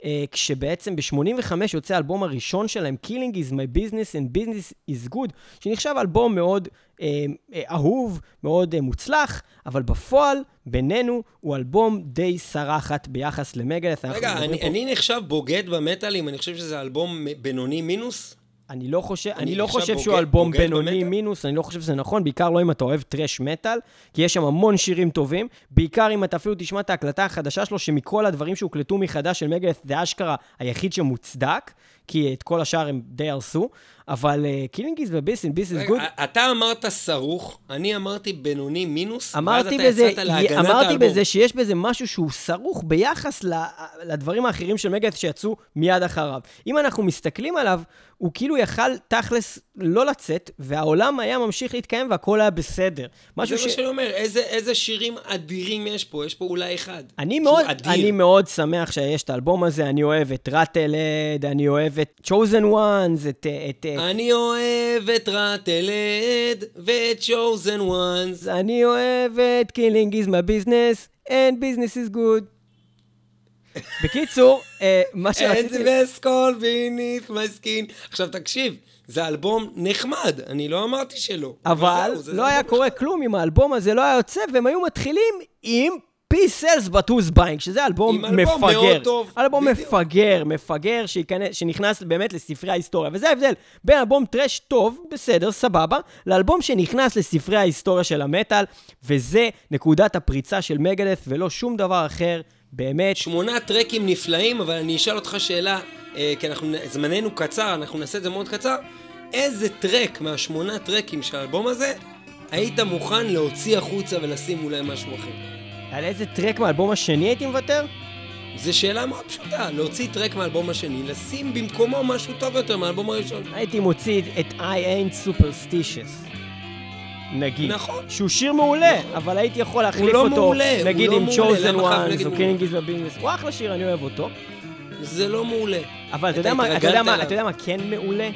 אה, כשבעצם ב-85 יוצא האלבום הראשון שלהם, Killing is my business and business is good, שנחשב אלבום מאוד אה, אה, אהוב, מאוד אה, מוצלח, אבל בפועל, בינינו, הוא אלבום די סרחת ביחס למגלס. רגע, אני, פה- אני נחשב בוגד במטאלים, אני חושב שזה אלבום בינוני מינוס? אני לא חושב, אני אני לא חושב בוגד- שהוא אלבום בינוני? מינוס, אני לא חושב שזה נכון, בעיקר לא אם אתה אוהב טרש מטאל, כי יש שם המון שירים טובים, בעיקר אם אתה אפילו תשמע את ההקלטה החדשה שלו, שמכל הדברים שהוקלטו מחדש של מגלס, זה אשכרה היחיד שמוצדק, כי את כל השאר הם די הרסו, אבל Killing Is My Business, Business Is Good. אתה אמרת סרוך, אני אמרתי בינוני מינוס, אמרתי ואז בזה, אתה יצאת להגנת אמרתי האלבום. בזה שיש בזה משהו שהוא סרוך ביחס לדברים האחרים של Megadeth שיצאו מיד אחריו. אם אנחנו מסתכלים עליו, הוא כאילו יכל תכלס לא לצאת, והעולם היה ממשיך להתקיים והכל היה בסדר. זה משהו מה שאני אומר, איזה, איזה שירים אדירים יש פה, יש פה אולי אחד. אני מאוד, אדיר. אני מאוד שמח שיש את האלבום הזה, אני אוהב את ראטלד, אני אוהב את chosen ones, את... את אני אוהב את ראטלד ואת chosen ones. אני אוהב את killing is my business, and business is good. בקיצור, אה, מה And שרציתי... the best call beneath my skin. עכשיו תקשיב, זה אלבום נחמד, אני לא אמרתי שלא. אבל זהו, זה לא היה קורה כלום אם האלבום הזה לא היה יוצא, והם היו מתחילים עם But who's buying, שזה אלבום עם אלבום מפגר. מאוד טוב, אלבום בדיוק. מפגר, מפגר, שנכנס באמת לספרי ההיסטוריה. וזה ההבדל בין אלבום טרש טוב, בסדר, סבבה, לאלבום שנכנס לספרי ההיסטוריה של המטאל, וזה נקודת הפריצה של מגדף, ולא שום דבר אחר, באמת. שמונה טרקים נפלאים, אבל אני אשאל אותך שאלה, אה, כי אנחנו, זמננו קצר, אנחנו נעשה את זה מאוד קצר. איזה טרק מהשמונה טרקים של האלבום הזה, היית מוכן להוציא החוצה ולשים אולי משהו אחר? על איזה טרק מהאלבום השני הייתי מוותר? זו שאלה מאוד פשוטה, להוציא טרק מהאלבום השני, לשים במקומו משהו טוב יותר מהאלבום הראשון. הייתי מוציא את I ain't superstitious. נגיד. נכון. שהוא שיר מעולה, נכון. אבל הייתי יכול להחליף לא אותו, מעולה, נגיד לא עם chosen ones, או killing is my business. הוא אחלה שיר, אני אוהב אותו. זה לא מעולה. אבל אתה יודע מה. אתה יודע מה כן מעולה?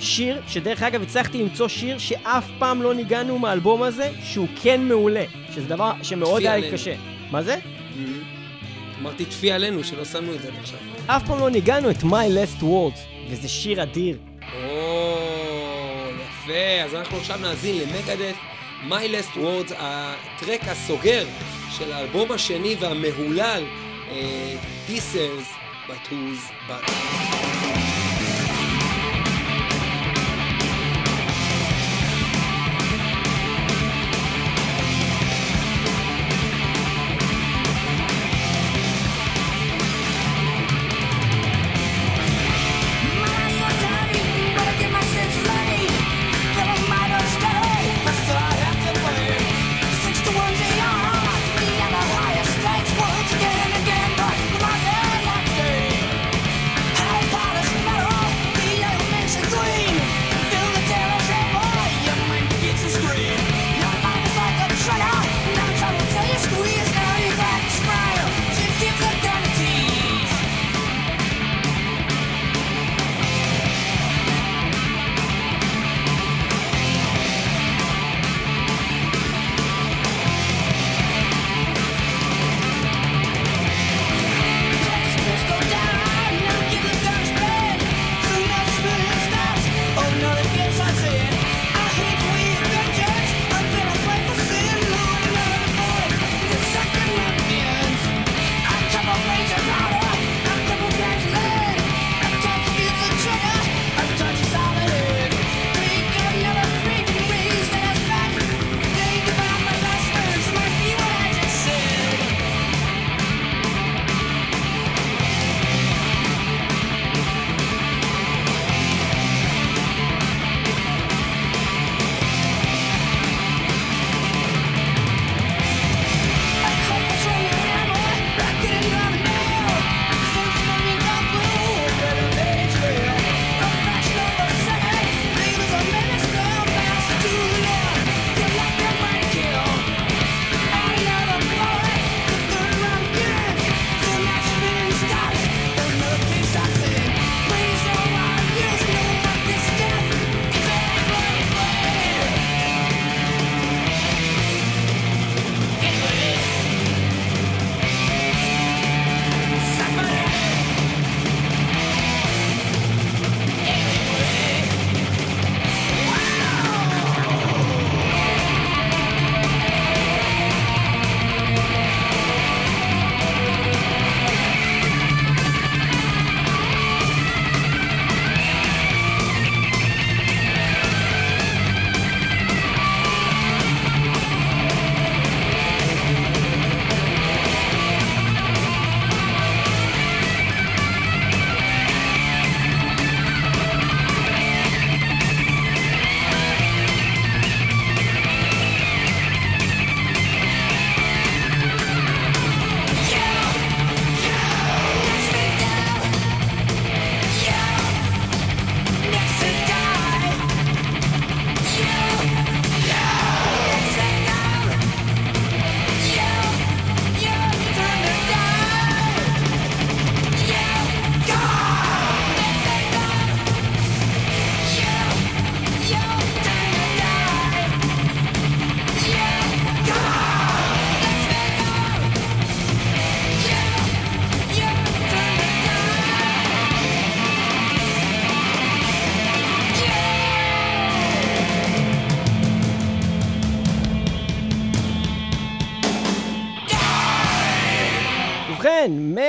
שיר, שדרך אגב הצלחתי למצוא שיר שאף פעם לא ניגענו מהאלבום הזה, שהוא כן מעולה. שזה דבר שמאוד היה לי. קשה. מה זה? אמרתי טפי עלינו שלא שמנו את זה עד עכשיו. אף פעם לא ניגענו את My Last Words, וזה שיר אדיר. או, יפה. אז אנחנו עכשיו נאזין למגדף, My Last Words, הטרק הסוגר של האלבום השני והמהולל, אה, This is But Who's But.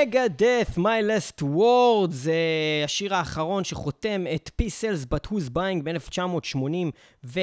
מגה-death, My Last Word, זה השיר האחרון שחותם את P-Cells But Who's Buying ב-1986,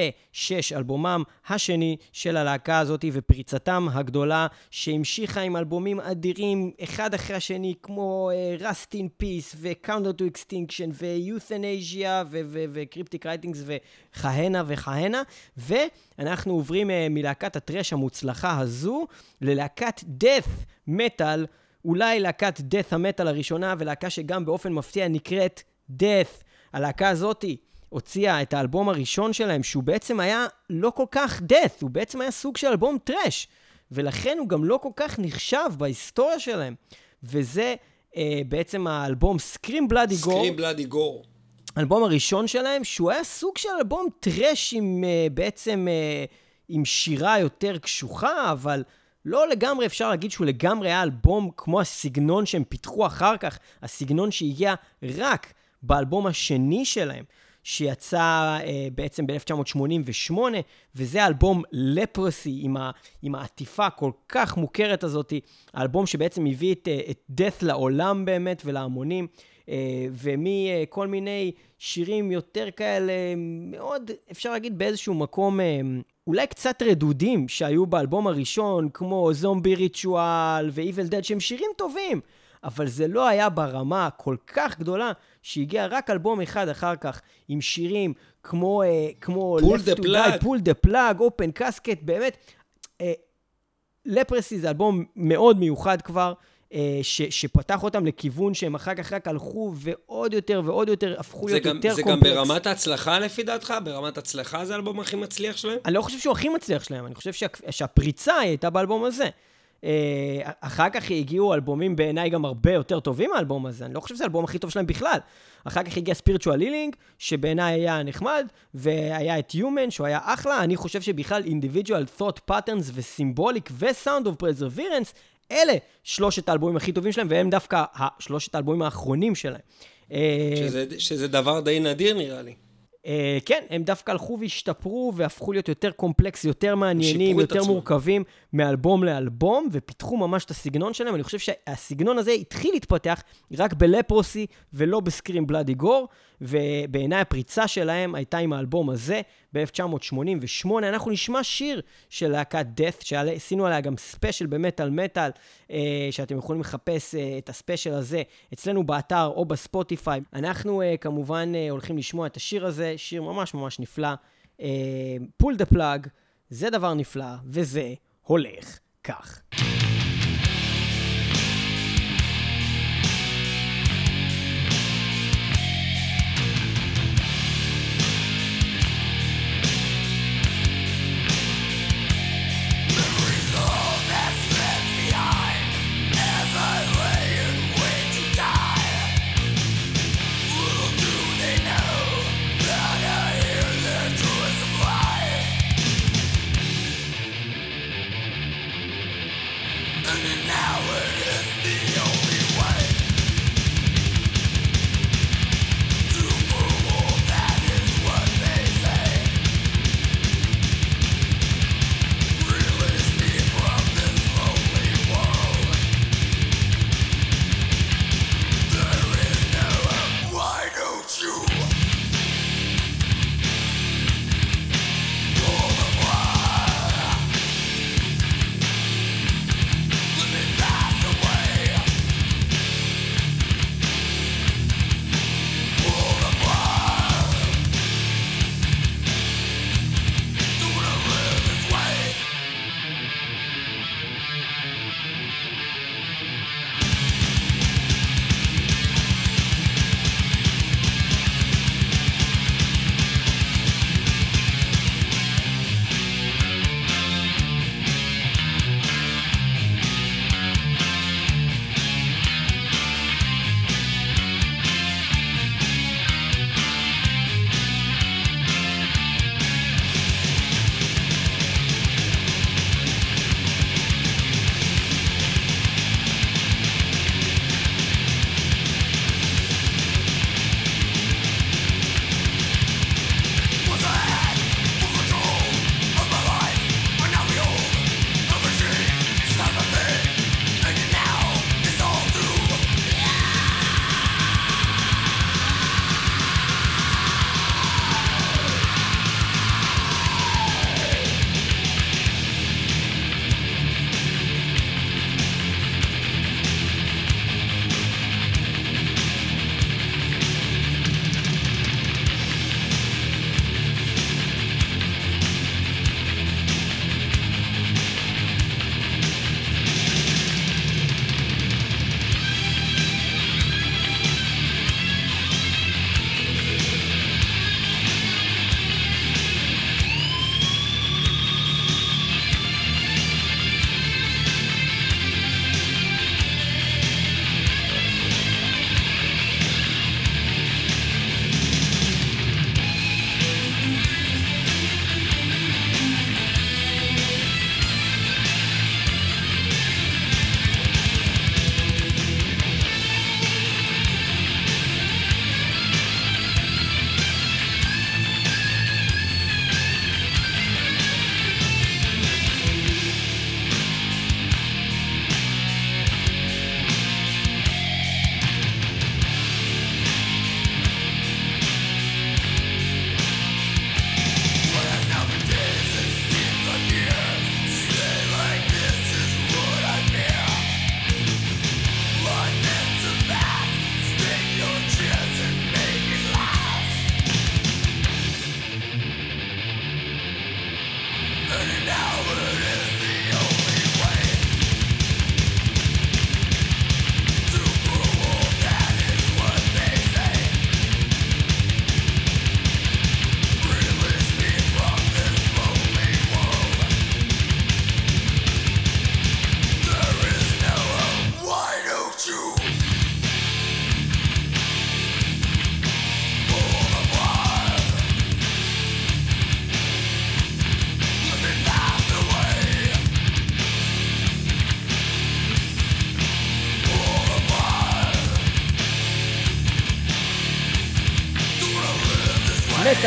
אלבומם השני של הלהקה הזאת ופריצתם הגדולה שהמשיכה עם אלבומים אדירים אחד אחרי השני כמו uh, Rust in Peace ו-Counter to Extinction ו-Euthanasia ו-Cryptic Writings וכהנה וכהנה ואנחנו עוברים uh, מלהקת הטרש המוצלחה הזו ללהקת death metal אולי להקת death המטאל הראשונה, ולהקה שגם באופן מפתיע נקראת death. הלהקה הזאתי הוציאה את האלבום הראשון שלהם, שהוא בעצם היה לא כל כך death, הוא בעצם היה סוג של אלבום thrash, ולכן הוא גם לא כל כך נחשב בהיסטוריה שלהם. וזה אה, בעצם האלבום Scream Bloody Gore. Scream Bloody Gore. האלבום הראשון שלהם, שהוא היה סוג של אלבום thrash עם אה, בעצם, אה, עם שירה יותר קשוחה, אבל... לא לגמרי אפשר להגיד שהוא לגמרי היה אלבום כמו הסגנון שהם פיתחו אחר כך, הסגנון שהגיע רק באלבום השני שלהם, שיצא אה, בעצם ב-1988, וזה האלבום לפרסי עם, עם העטיפה הכל כך מוכרת הזאת, האלבום שבעצם הביא את, אה, את death לעולם באמת ולהמונים. אה, ומכל מיני שירים יותר כאלה, מאוד, אפשר להגיד באיזשהו מקום אה, אולי קצת רדודים שהיו באלבום הראשון, כמו Zombie Ritual ו-Evil Dead, שהם שירים טובים, אבל זה לא היה ברמה כל כך גדולה, שהגיע רק אלבום אחד אחר כך, עם שירים כמו... אה, כמו Pull the Plug. Pull the Plug, Open Casket, באמת. Leprosy זה אלבום מאוד מיוחד כבר. אה, ש, שפתח אותם לכיוון שהם אחר כך רק הלכו ועוד יותר ועוד יותר הפכו להיות גם, יותר זה קומפלקס. זה גם ברמת ההצלחה לפי דעתך? ברמת הצלחה זה האלבום הכי מצליח שלהם? אני לא חושב שהוא הכי מצליח שלהם, אני חושב שה, שהפריצה הייתה באלבום הזה. אה, אחר כך הגיעו אלבומים בעיניי גם הרבה יותר טובים מהאלבום הזה, אני לא חושב שזה האלבום הכי טוב שלהם בכלל. אחר כך הגיע ספירטואל לילינג, שבעיניי היה נחמד, והיה את Human, שהוא היה אחלה. אני חושב שבכלל individual thought patterns וסימבוליק ו-sound of perseverance אלה שלושת האלבומים הכי טובים שלהם, והם דווקא שלושת האלבומים האחרונים שלהם. אה, שזה, שזה דבר די נדיר נראה לי. Uh, כן, הם דווקא הלכו והשתפרו והפכו להיות יותר קומפלקס, יותר מעניינים, יותר מורכבים מאלבום לאלבום, ופיתחו ממש את הסגנון שלהם. אני חושב שהסגנון הזה התחיל להתפתח רק ב Leprosy ולא ב Scream Bloody Gore, ובעיניי הפריצה שלהם הייתה עם האלבום הזה ב-1988. אנחנו נשמע שיר של להקת death, שעשינו עליה גם ספיישל במטאל מטאל, uh, שאתם יכולים לחפש uh, את הספיישל הזה אצלנו באתר או בספוטיפיי. אנחנו uh, כמובן uh, הולכים לשמוע את השיר הזה, שיר ממש ממש נפלא. Pull the Plug, זה דבר נפלא, וזה הולך כך.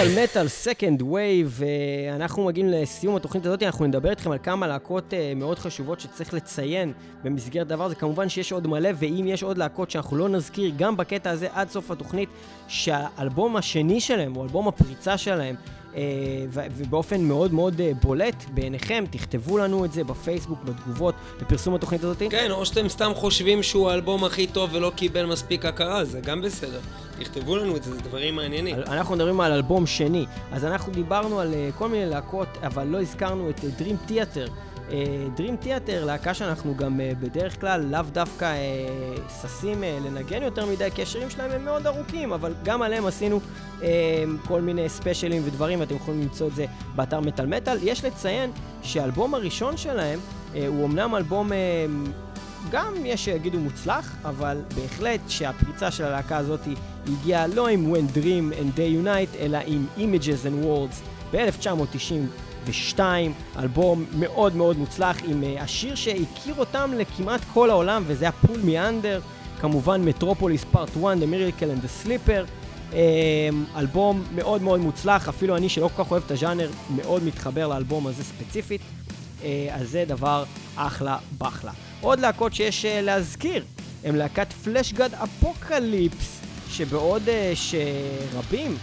מטאל מטאל Second Wave, אנחנו מגיעים לסיום התוכנית הזאת, אנחנו נדבר איתכם על כמה להקות אה, מאוד חשובות שצריך לציין במסגרת דבר הזה. כמובן שיש עוד מלא, ואם יש עוד להקות שאנחנו לא נזכיר גם בקטע הזה עד סוף התוכנית, שהאלבום השני שלהם, או אלבום הפריצה שלהם, ובאופן מאוד מאוד אה, בולט בעיניכם, תכתבו לנו את זה בפייסבוק, בתגובות, בפרסום התוכנית הזאת. כן, או שאתם סתם חושבים שהוא האלבום הכי טוב ולא קיבל מספיק הכרה, זה גם בסדר. תכתבו לנו את זה, זה דברים מעניינים. אנחנו מדברים על אלבום שני, אז אנחנו דיברנו על אה, כל מיני להקות, אבל לא הזכרנו את Dream Theater. Dream Theater, להקה שאנחנו גם בדרך כלל לאו דווקא ששים לנגן יותר מדי, כי השירים שלהם הם מאוד ארוכים, אבל גם עליהם עשינו כל מיני ספיישלים ודברים, ואתם יכולים למצוא את זה באתר מטאל מטאל. יש לציין שהאלבום הראשון שלהם הוא אמנם אלבום... גם יש שיגידו מוצלח, אבל בהחלט שהפריצה של הלהקה הזאת הגיעה לא עם When Dream and Day Unite, אלא עם Images and Words ב-1992, אלבום מאוד מאוד מוצלח עם uh, השיר שהכיר אותם לכמעט כל העולם, וזה הפול מיאנדר, כמובן מטרופוליס פארט 1, The Miracle and the Slipper. Um, אלבום מאוד מאוד מוצלח, אפילו אני שלא כל כך אוהב את הז'אנר, מאוד מתחבר לאלבום הזה ספציפית, uh, אז זה דבר אחלה בחלה. עוד להקות שיש uh, להזכיר, הם להקת Fleshgod Apocalypse, שבעוד שרבים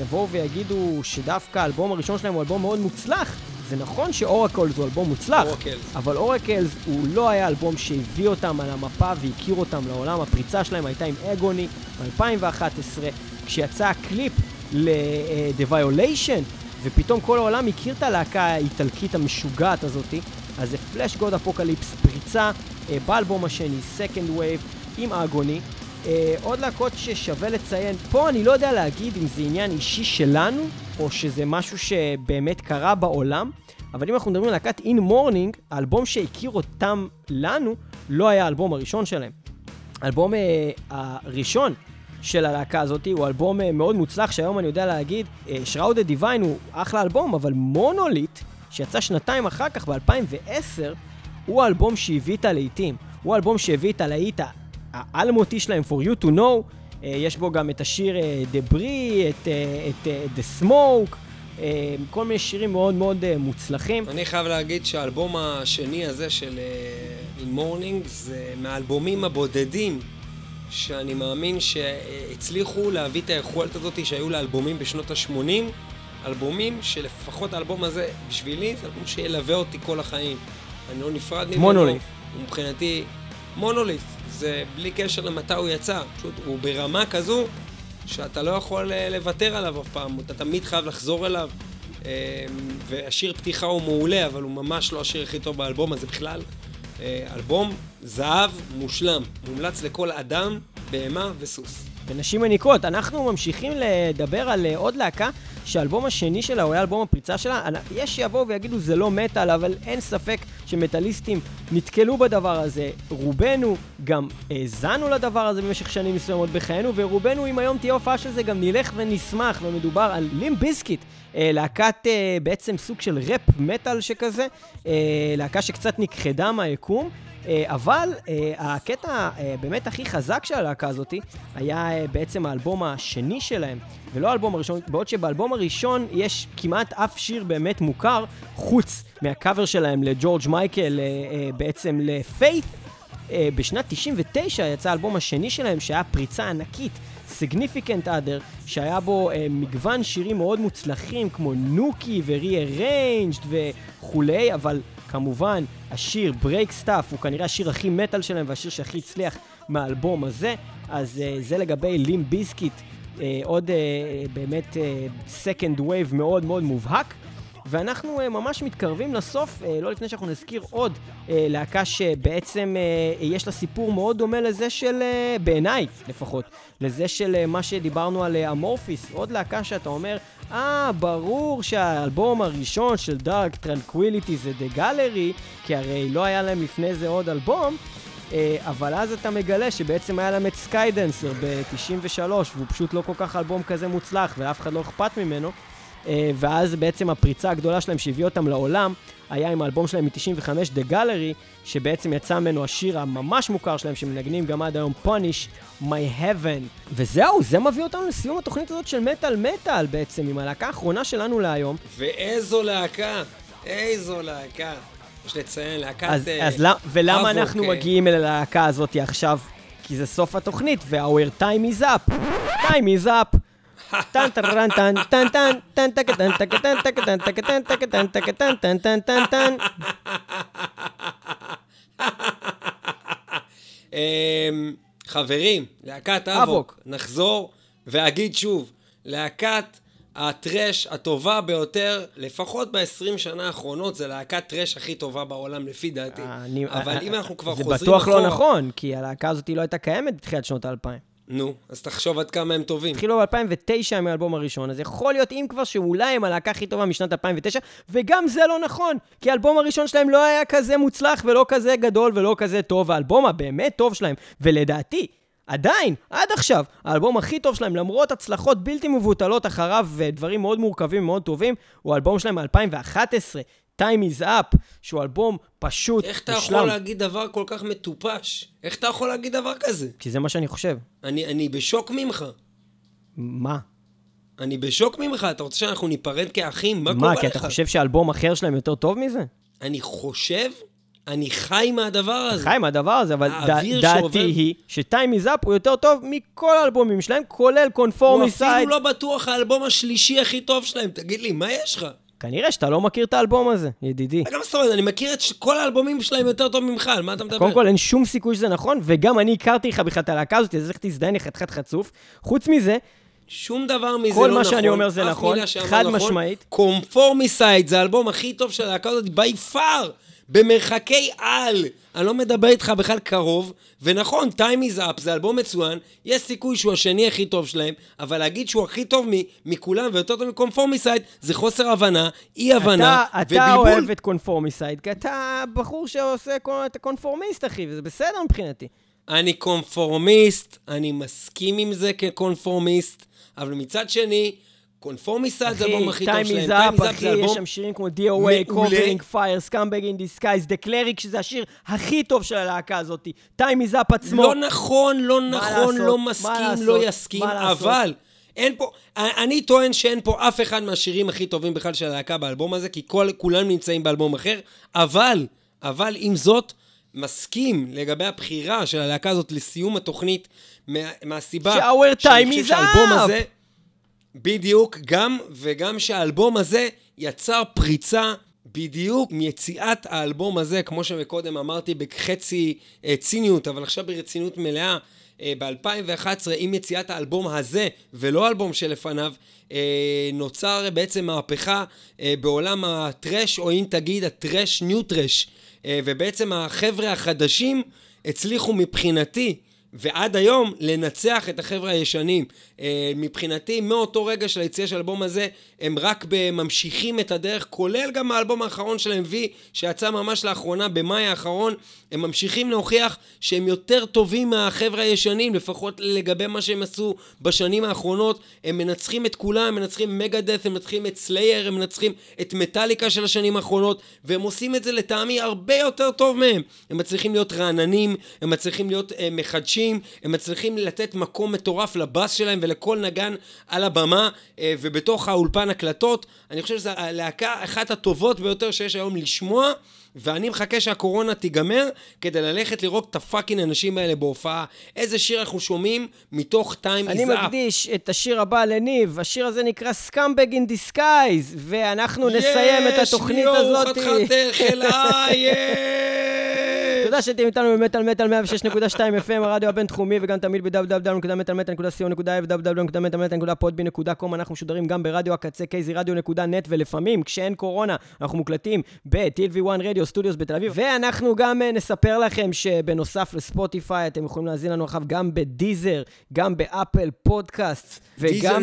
יבואו ויגידו שדווקא האלבום הראשון שלהם הוא אלבום מאוד מוצלח, זה נכון ש Oracles הוא אלבום מוצלח, Oracles. אבל Oracles הוא לא היה אלבום שהביא אותם על המפה והכיר אותם לעולם, הפריצה שלהם הייתה עם Agony ב-2011, כשיצא הקליפ ל-The Violation, ופתאום כל העולם הכיר את הלהקה האיטלקית המשוגעת הזאתי. אז זה Fleshgod Apocalypse, פריצה אה, באלבום השני, Second Wave, עם Agony. אה, עוד להקות ששווה לציין, פה אני לא יודע להגיד אם זה עניין אישי שלנו, או שזה משהו שבאמת קרה בעולם, אבל אם אנחנו מדברים על להקת In Mourning, האלבום שהכיר אותם לנו, לא היה האלבום הראשון שלהם. האלבום אה, הראשון של הלהקה הזאת הוא אלבום אה, מאוד מוצלח, שהיום אני יודע להגיד, אה, Shrouded Divine הוא אחלה אלבום, אבל מונוליט, שיצא שנתיים אחר כך, ב-2010, הוא האלבום שהביא את הלהיטים. הוא האלבום שהביא את הלהיט האלמותי שלהם, For You To Know. Uh, יש בו גם את השיר uh, Debris, את, uh, את The Smoke, כל מיני שירים מאוד מאוד מוצלחים. אני חייב להגיד שהאלבום השני הזה של In Morning זה מהאלבומים הבודדים שאני מאמין שהצליחו להביא את היכולת הזאת שהיו לאלבומים בשנות ה-80. אלבומים שלפחות האלבום הזה, בשבילי, זה אלבום שילווה אותי כל החיים. אני לא נפרד ממנו. מונוליף. מבחינתי, מונוליף. זה בלי קשר למתי הוא יצא. פשוט הוא ברמה כזו שאתה לא יכול לוותר עליו אף פעם. אתה תמיד חייב לחזור אליו. והשיר פתיחה הוא מעולה, אבל הוא ממש לא השיר הכי טוב באלבום הזה בכלל. אלבום זהב מושלם. מומלץ לכל אדם, בהמה וסוס. ונשים מניקות, אנחנו ממשיכים לדבר על עוד להקה שהאלבום השני שלה הוא היה אלבום הפריצה שלה. יש שיבואו ויגידו זה לא מטאל, אבל אין ספק שמטאליסטים נתקלו בדבר הזה. רובנו גם האזנו לדבר הזה במשך שנים מסוימות בחיינו, ורובנו, אם היום תהיה הופעה של זה, גם נלך ונשמח, ומדובר על לים ביסקיט, להקת בעצם סוג של ראפ מטאל שכזה, להקה שקצת נכחדה מהיקום. אבל הקטע באמת הכי חזק של הלהקה הזאת היה בעצם האלבום השני שלהם, ולא האלבום הראשון, בעוד שבאלבום הראשון יש כמעט אף שיר באמת מוכר, חוץ מהקאבר שלהם לג'ורג' מייקל בעצם לפיית'. בשנת 99 יצא האלבום השני שלהם, שהיה פריצה ענקית, Significant Other, שהיה בו אה, מגוון שירים מאוד מוצלחים, כמו נוקי ו-rearranged וכולי, אבל כמובן, השיר Break Stuff הוא כנראה השיר הכי מטאל שלהם והשיר שהכי הצליח מהאלבום הזה, אז אה, זה לגבי לים ביסקיט, אה, עוד אה, באמת אה, Second Wave מאוד מאוד מובהק. ואנחנו uh, ממש מתקרבים לסוף, uh, לא לפני שאנחנו נזכיר עוד uh, להקה שבעצם יש לה סיפור מאוד דומה לזה של, בעיניי לפחות, לזה של מה שדיברנו על Amorphis, עוד להקה שאתה אומר, אה, ah, ברור שהאלבום הראשון של Dark Tranquillity זה The Gallery, כי הרי לא היה להם לפני זה עוד אלבום. אבל אז אתה מגלה שבעצם היה להם את Skydancer ב-93, והוא פשוט לא כל כך אלבום כזה מוצלח, ולאף אחד לא אכפת ממנו. אה, ואז בעצם הפריצה הגדולה שלהם שהביאה אותם לעולם, היה עם האלבום שלהם מ-95, The Gallery, שבעצם יצא ממנו השיר הממש מוכר שלהם, שמנגנים גם עד היום, Punish, My Heaven. וזהו, זה מביא אותנו לסיום התוכנית הזאת של מטאל מטאל בעצם, עם הלהקה האחרונה שלנו להיום. ואיזו להקה, איזו להקה. יש לציין, להקת... אז, אה, אז למ- ולמה אבוק, אנחנו אה, מגיעים אל הלהקה הזאת עכשיו? כי זה סוף התוכנית, וה-our time is up. time is up. טן טק טן טק טן טק טן טק טן טק טן טק טן טן טן טן טן אמ, חברים, להקת Havok. נחזור ואגיד שוב, להקת ה thrash הטובה ביותר, לפחות ב-20 שנה האחרונות, זה להקת thrash הכי טובה בעולם לפי דעתי. אני- אבל אם אנחנו כבר זה חוזרים בטוח לא נכון, כי הלהקה הזאת לא הייתה קיימת בתחילת שנות האלפיים. נו, אז תחשוב עד כמה הם טובים. התחילו ב-2009 עם האלבום הראשון, אז יכול להיות אם כבר שאולי הם הלהקה הכי טובה משנת 2009, וגם זה לא נכון, כי האלבום הראשון שלהם לא היה כזה מוצלח ולא כזה גדול ולא כזה טוב, האלבום הבאמת טוב שלהם, ולדעתי, עדיין, עד עכשיו, האלבום הכי טוב שלהם, למרות הצלחות בלתי מבוטלות אחריו ודברים מאוד מורכבים ומאוד טובים, הוא האלבום שלהם מ-2011, Time is Up, שהוא אלבום פשוט איך אתה. יכול להגיד דבר כל כך מטופש? איך אתה יכול להגיד דבר כזה? כי זה מה שאני חושב. אני, אני בשוק ממך. מה? אני בשוק ממך. אתה רוצה שאנחנו ניפרד כאחים? מה, מה, קורה כי לך? אתה חושב שאלבום אחר שלהם יותר טוב מזה? אני חושב, אני חי מהדבר הזה. חי מהדבר הזה, אבל ד- דעתי שעובר- היא איז אפ הוא יותר טוב מכל האלבומים שלהם, כולל הוא קונפורמי אפילו סייד. לא בטוח האלבום השלישי הכי טוב שלהם. תגיד לי, מה יש לך? כנראה שאתה לא מכיר את האלבום הזה, ידידי. גם זאת אומרת, אני מכיר את כל האלבומים שלהם יותר טוב ממך, על מה אתה מדבר? קודם כל, אין שום סיכוי שזה נכון, וגם אני הכרתי לך בכלל את הלהקה הזאת, אז איך תזדיין לך חתיכת חצוף. חוץ מזה, שום דבר מזה כל לא מה נכון. שאני אומר זה נכון, חד נכון. משמעית. קומפורמיסייד זה האלבום הכי טוב של הלהקה הזאת בי פאר, במרחקי על. אני לא מדבר איתך בכלל קרוב, ונכון, Time is Up זה אלבום מצוין, יש סיכוי שהוא השני הכי טוב שלהם, אבל להגיד שהוא הכי טוב מ- מכולם ויותר טוב מ Conformicide, זה חוסר הבנה, אי הבנה אתה, אתה ובלבול. אוהב את Conformicide, כי אתה בחור שעושה קו- את הקונפורמיסט, אחי, וזה בסדר מבחינתי. אני קונפורמיסט, אני מסכים עם זה כקונפורמיסט, אבל מצד שני, Conformicide זה האלבום הכי טוב שלהם. is Up אחי, יש אלבום שם שירים כמו DOA. Covering Fire, Scumbag in Disguise, The Cleric, שזה השיר הכי טוב של הלהקה הזאת. is up עצמו. לא נכון, לא נכון? לא מסכים? לא יסכים? אבל אין פה, אני טוען שאין פה אף אחד מהשירים הכי טובים בכלל של הלהקה באלבום הזה, כי כל, כולם נמצאים באלבום אחר, אבל, אבל עם זאת, מסכים לגבי הבחירה של הלהקה הזאת לסיום התוכנית, מה, מהסיבה ש-our time is up. הזה, בדיוק, גם וגם שהאלבום הזה יצר פריצה בדיוק מיציאת האלבום הזה, כמו שמקודם אמרתי בחצי אה, ציניות, אבל עכשיו ברצינות מלאה, אה, ב-2011, עם יציאת האלבום הזה, ולא האלבום שלפניו, אה, נוצר בעצם מהפכה אה, בעולם הטרש, או אם תגיד הטרש ניו טרש. אה, ובעצם החבר'ה החדשים הצליחו מבחינתי ועד היום לנצח את החבר'ה הישנים. אה, מבחינתי, מאותו רגע של היציאה של האלבום הזה, הם רק ממשיכים את הדרך, כולל גם האלבום האחרון שלהם, V, שיצא ממש לאחרונה, במאי האחרון, הם ממשיכים להוכיח שהם יותר טובים מהחבר'ה הישנים, לפחות לגבי מה שהם עשו בשנים האחרונות. הם מנצחים את כולם, הם מנצחים מגדף, הם מנצחים את סלייר, הם מנצחים את מטאליקה של השנים האחרונות, והם עושים את זה לטעמי הרבה יותר טוב מהם. הם מצליחים להיות רעננים, הם מצליחים להיות אה, מחדשים, הם מצליחים לתת מקום מטורף לבאס שלהם ולכל נגן על הבמה אה, ובתוך האולפן הקלטות. אני חושב שזו הלהקה אחת הטובות ביותר שיש היום לשמוע. ואני מחכה שהקורונה תיגמר כדי ללכת לראות את הפאקינג אנשים האלה בהופעה. איזה שיר אנחנו שומעים מתוך Time אני is Up. מקדיש את השיר הבא לניב, השיר הזה נקרא Scumbag in Disguise, ואנחנו נסיים את התוכנית הזאת. יש, ליאור חתיכת חלאה, תודה שאתם איתנו במטאל מטאל 106.2 FM, הרדיו הבינתחומי, וגם תמיד ב- www.metalmetal.co.il. אנחנו משודרים גם ברדיו הקצה, kzradio.net, ולפעמים, כשאין קורונה, אנחנו מוקלטים ב-TLV1 Radio Studios בתל אביב. ואנחנו גם אה, נספר לכם שבנוסף לספוטיפיי, אתם יכולים להזין לנו עכשיו גם ב-Deezer, גם באפל פודקאסט, וגם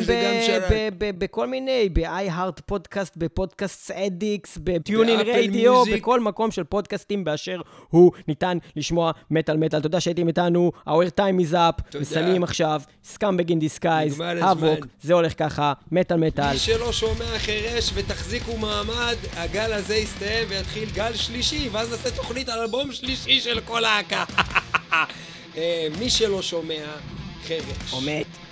בכל מיני, ב- iHeart Podcast, ב-Podcast Addict, בטיונינג רדיו. בכל מקום של פודקאסטים באשר הוא. ניתן לשמוע מטאל מטאל. תודה שהייתם איתנו, our time is up. מסיימים עכשיו, Scumbag in Disguise. Havok, זה הולך ככה, מטאל מטאל. מי שלא שומע חירש ותחזיקו מעמד, הגל הזה יסתיים ויתחיל גל שלישי, ואז נעשה תוכנית על אלבום שלישי של כל להקה. אה, מי שלא שומע חירש. או מת.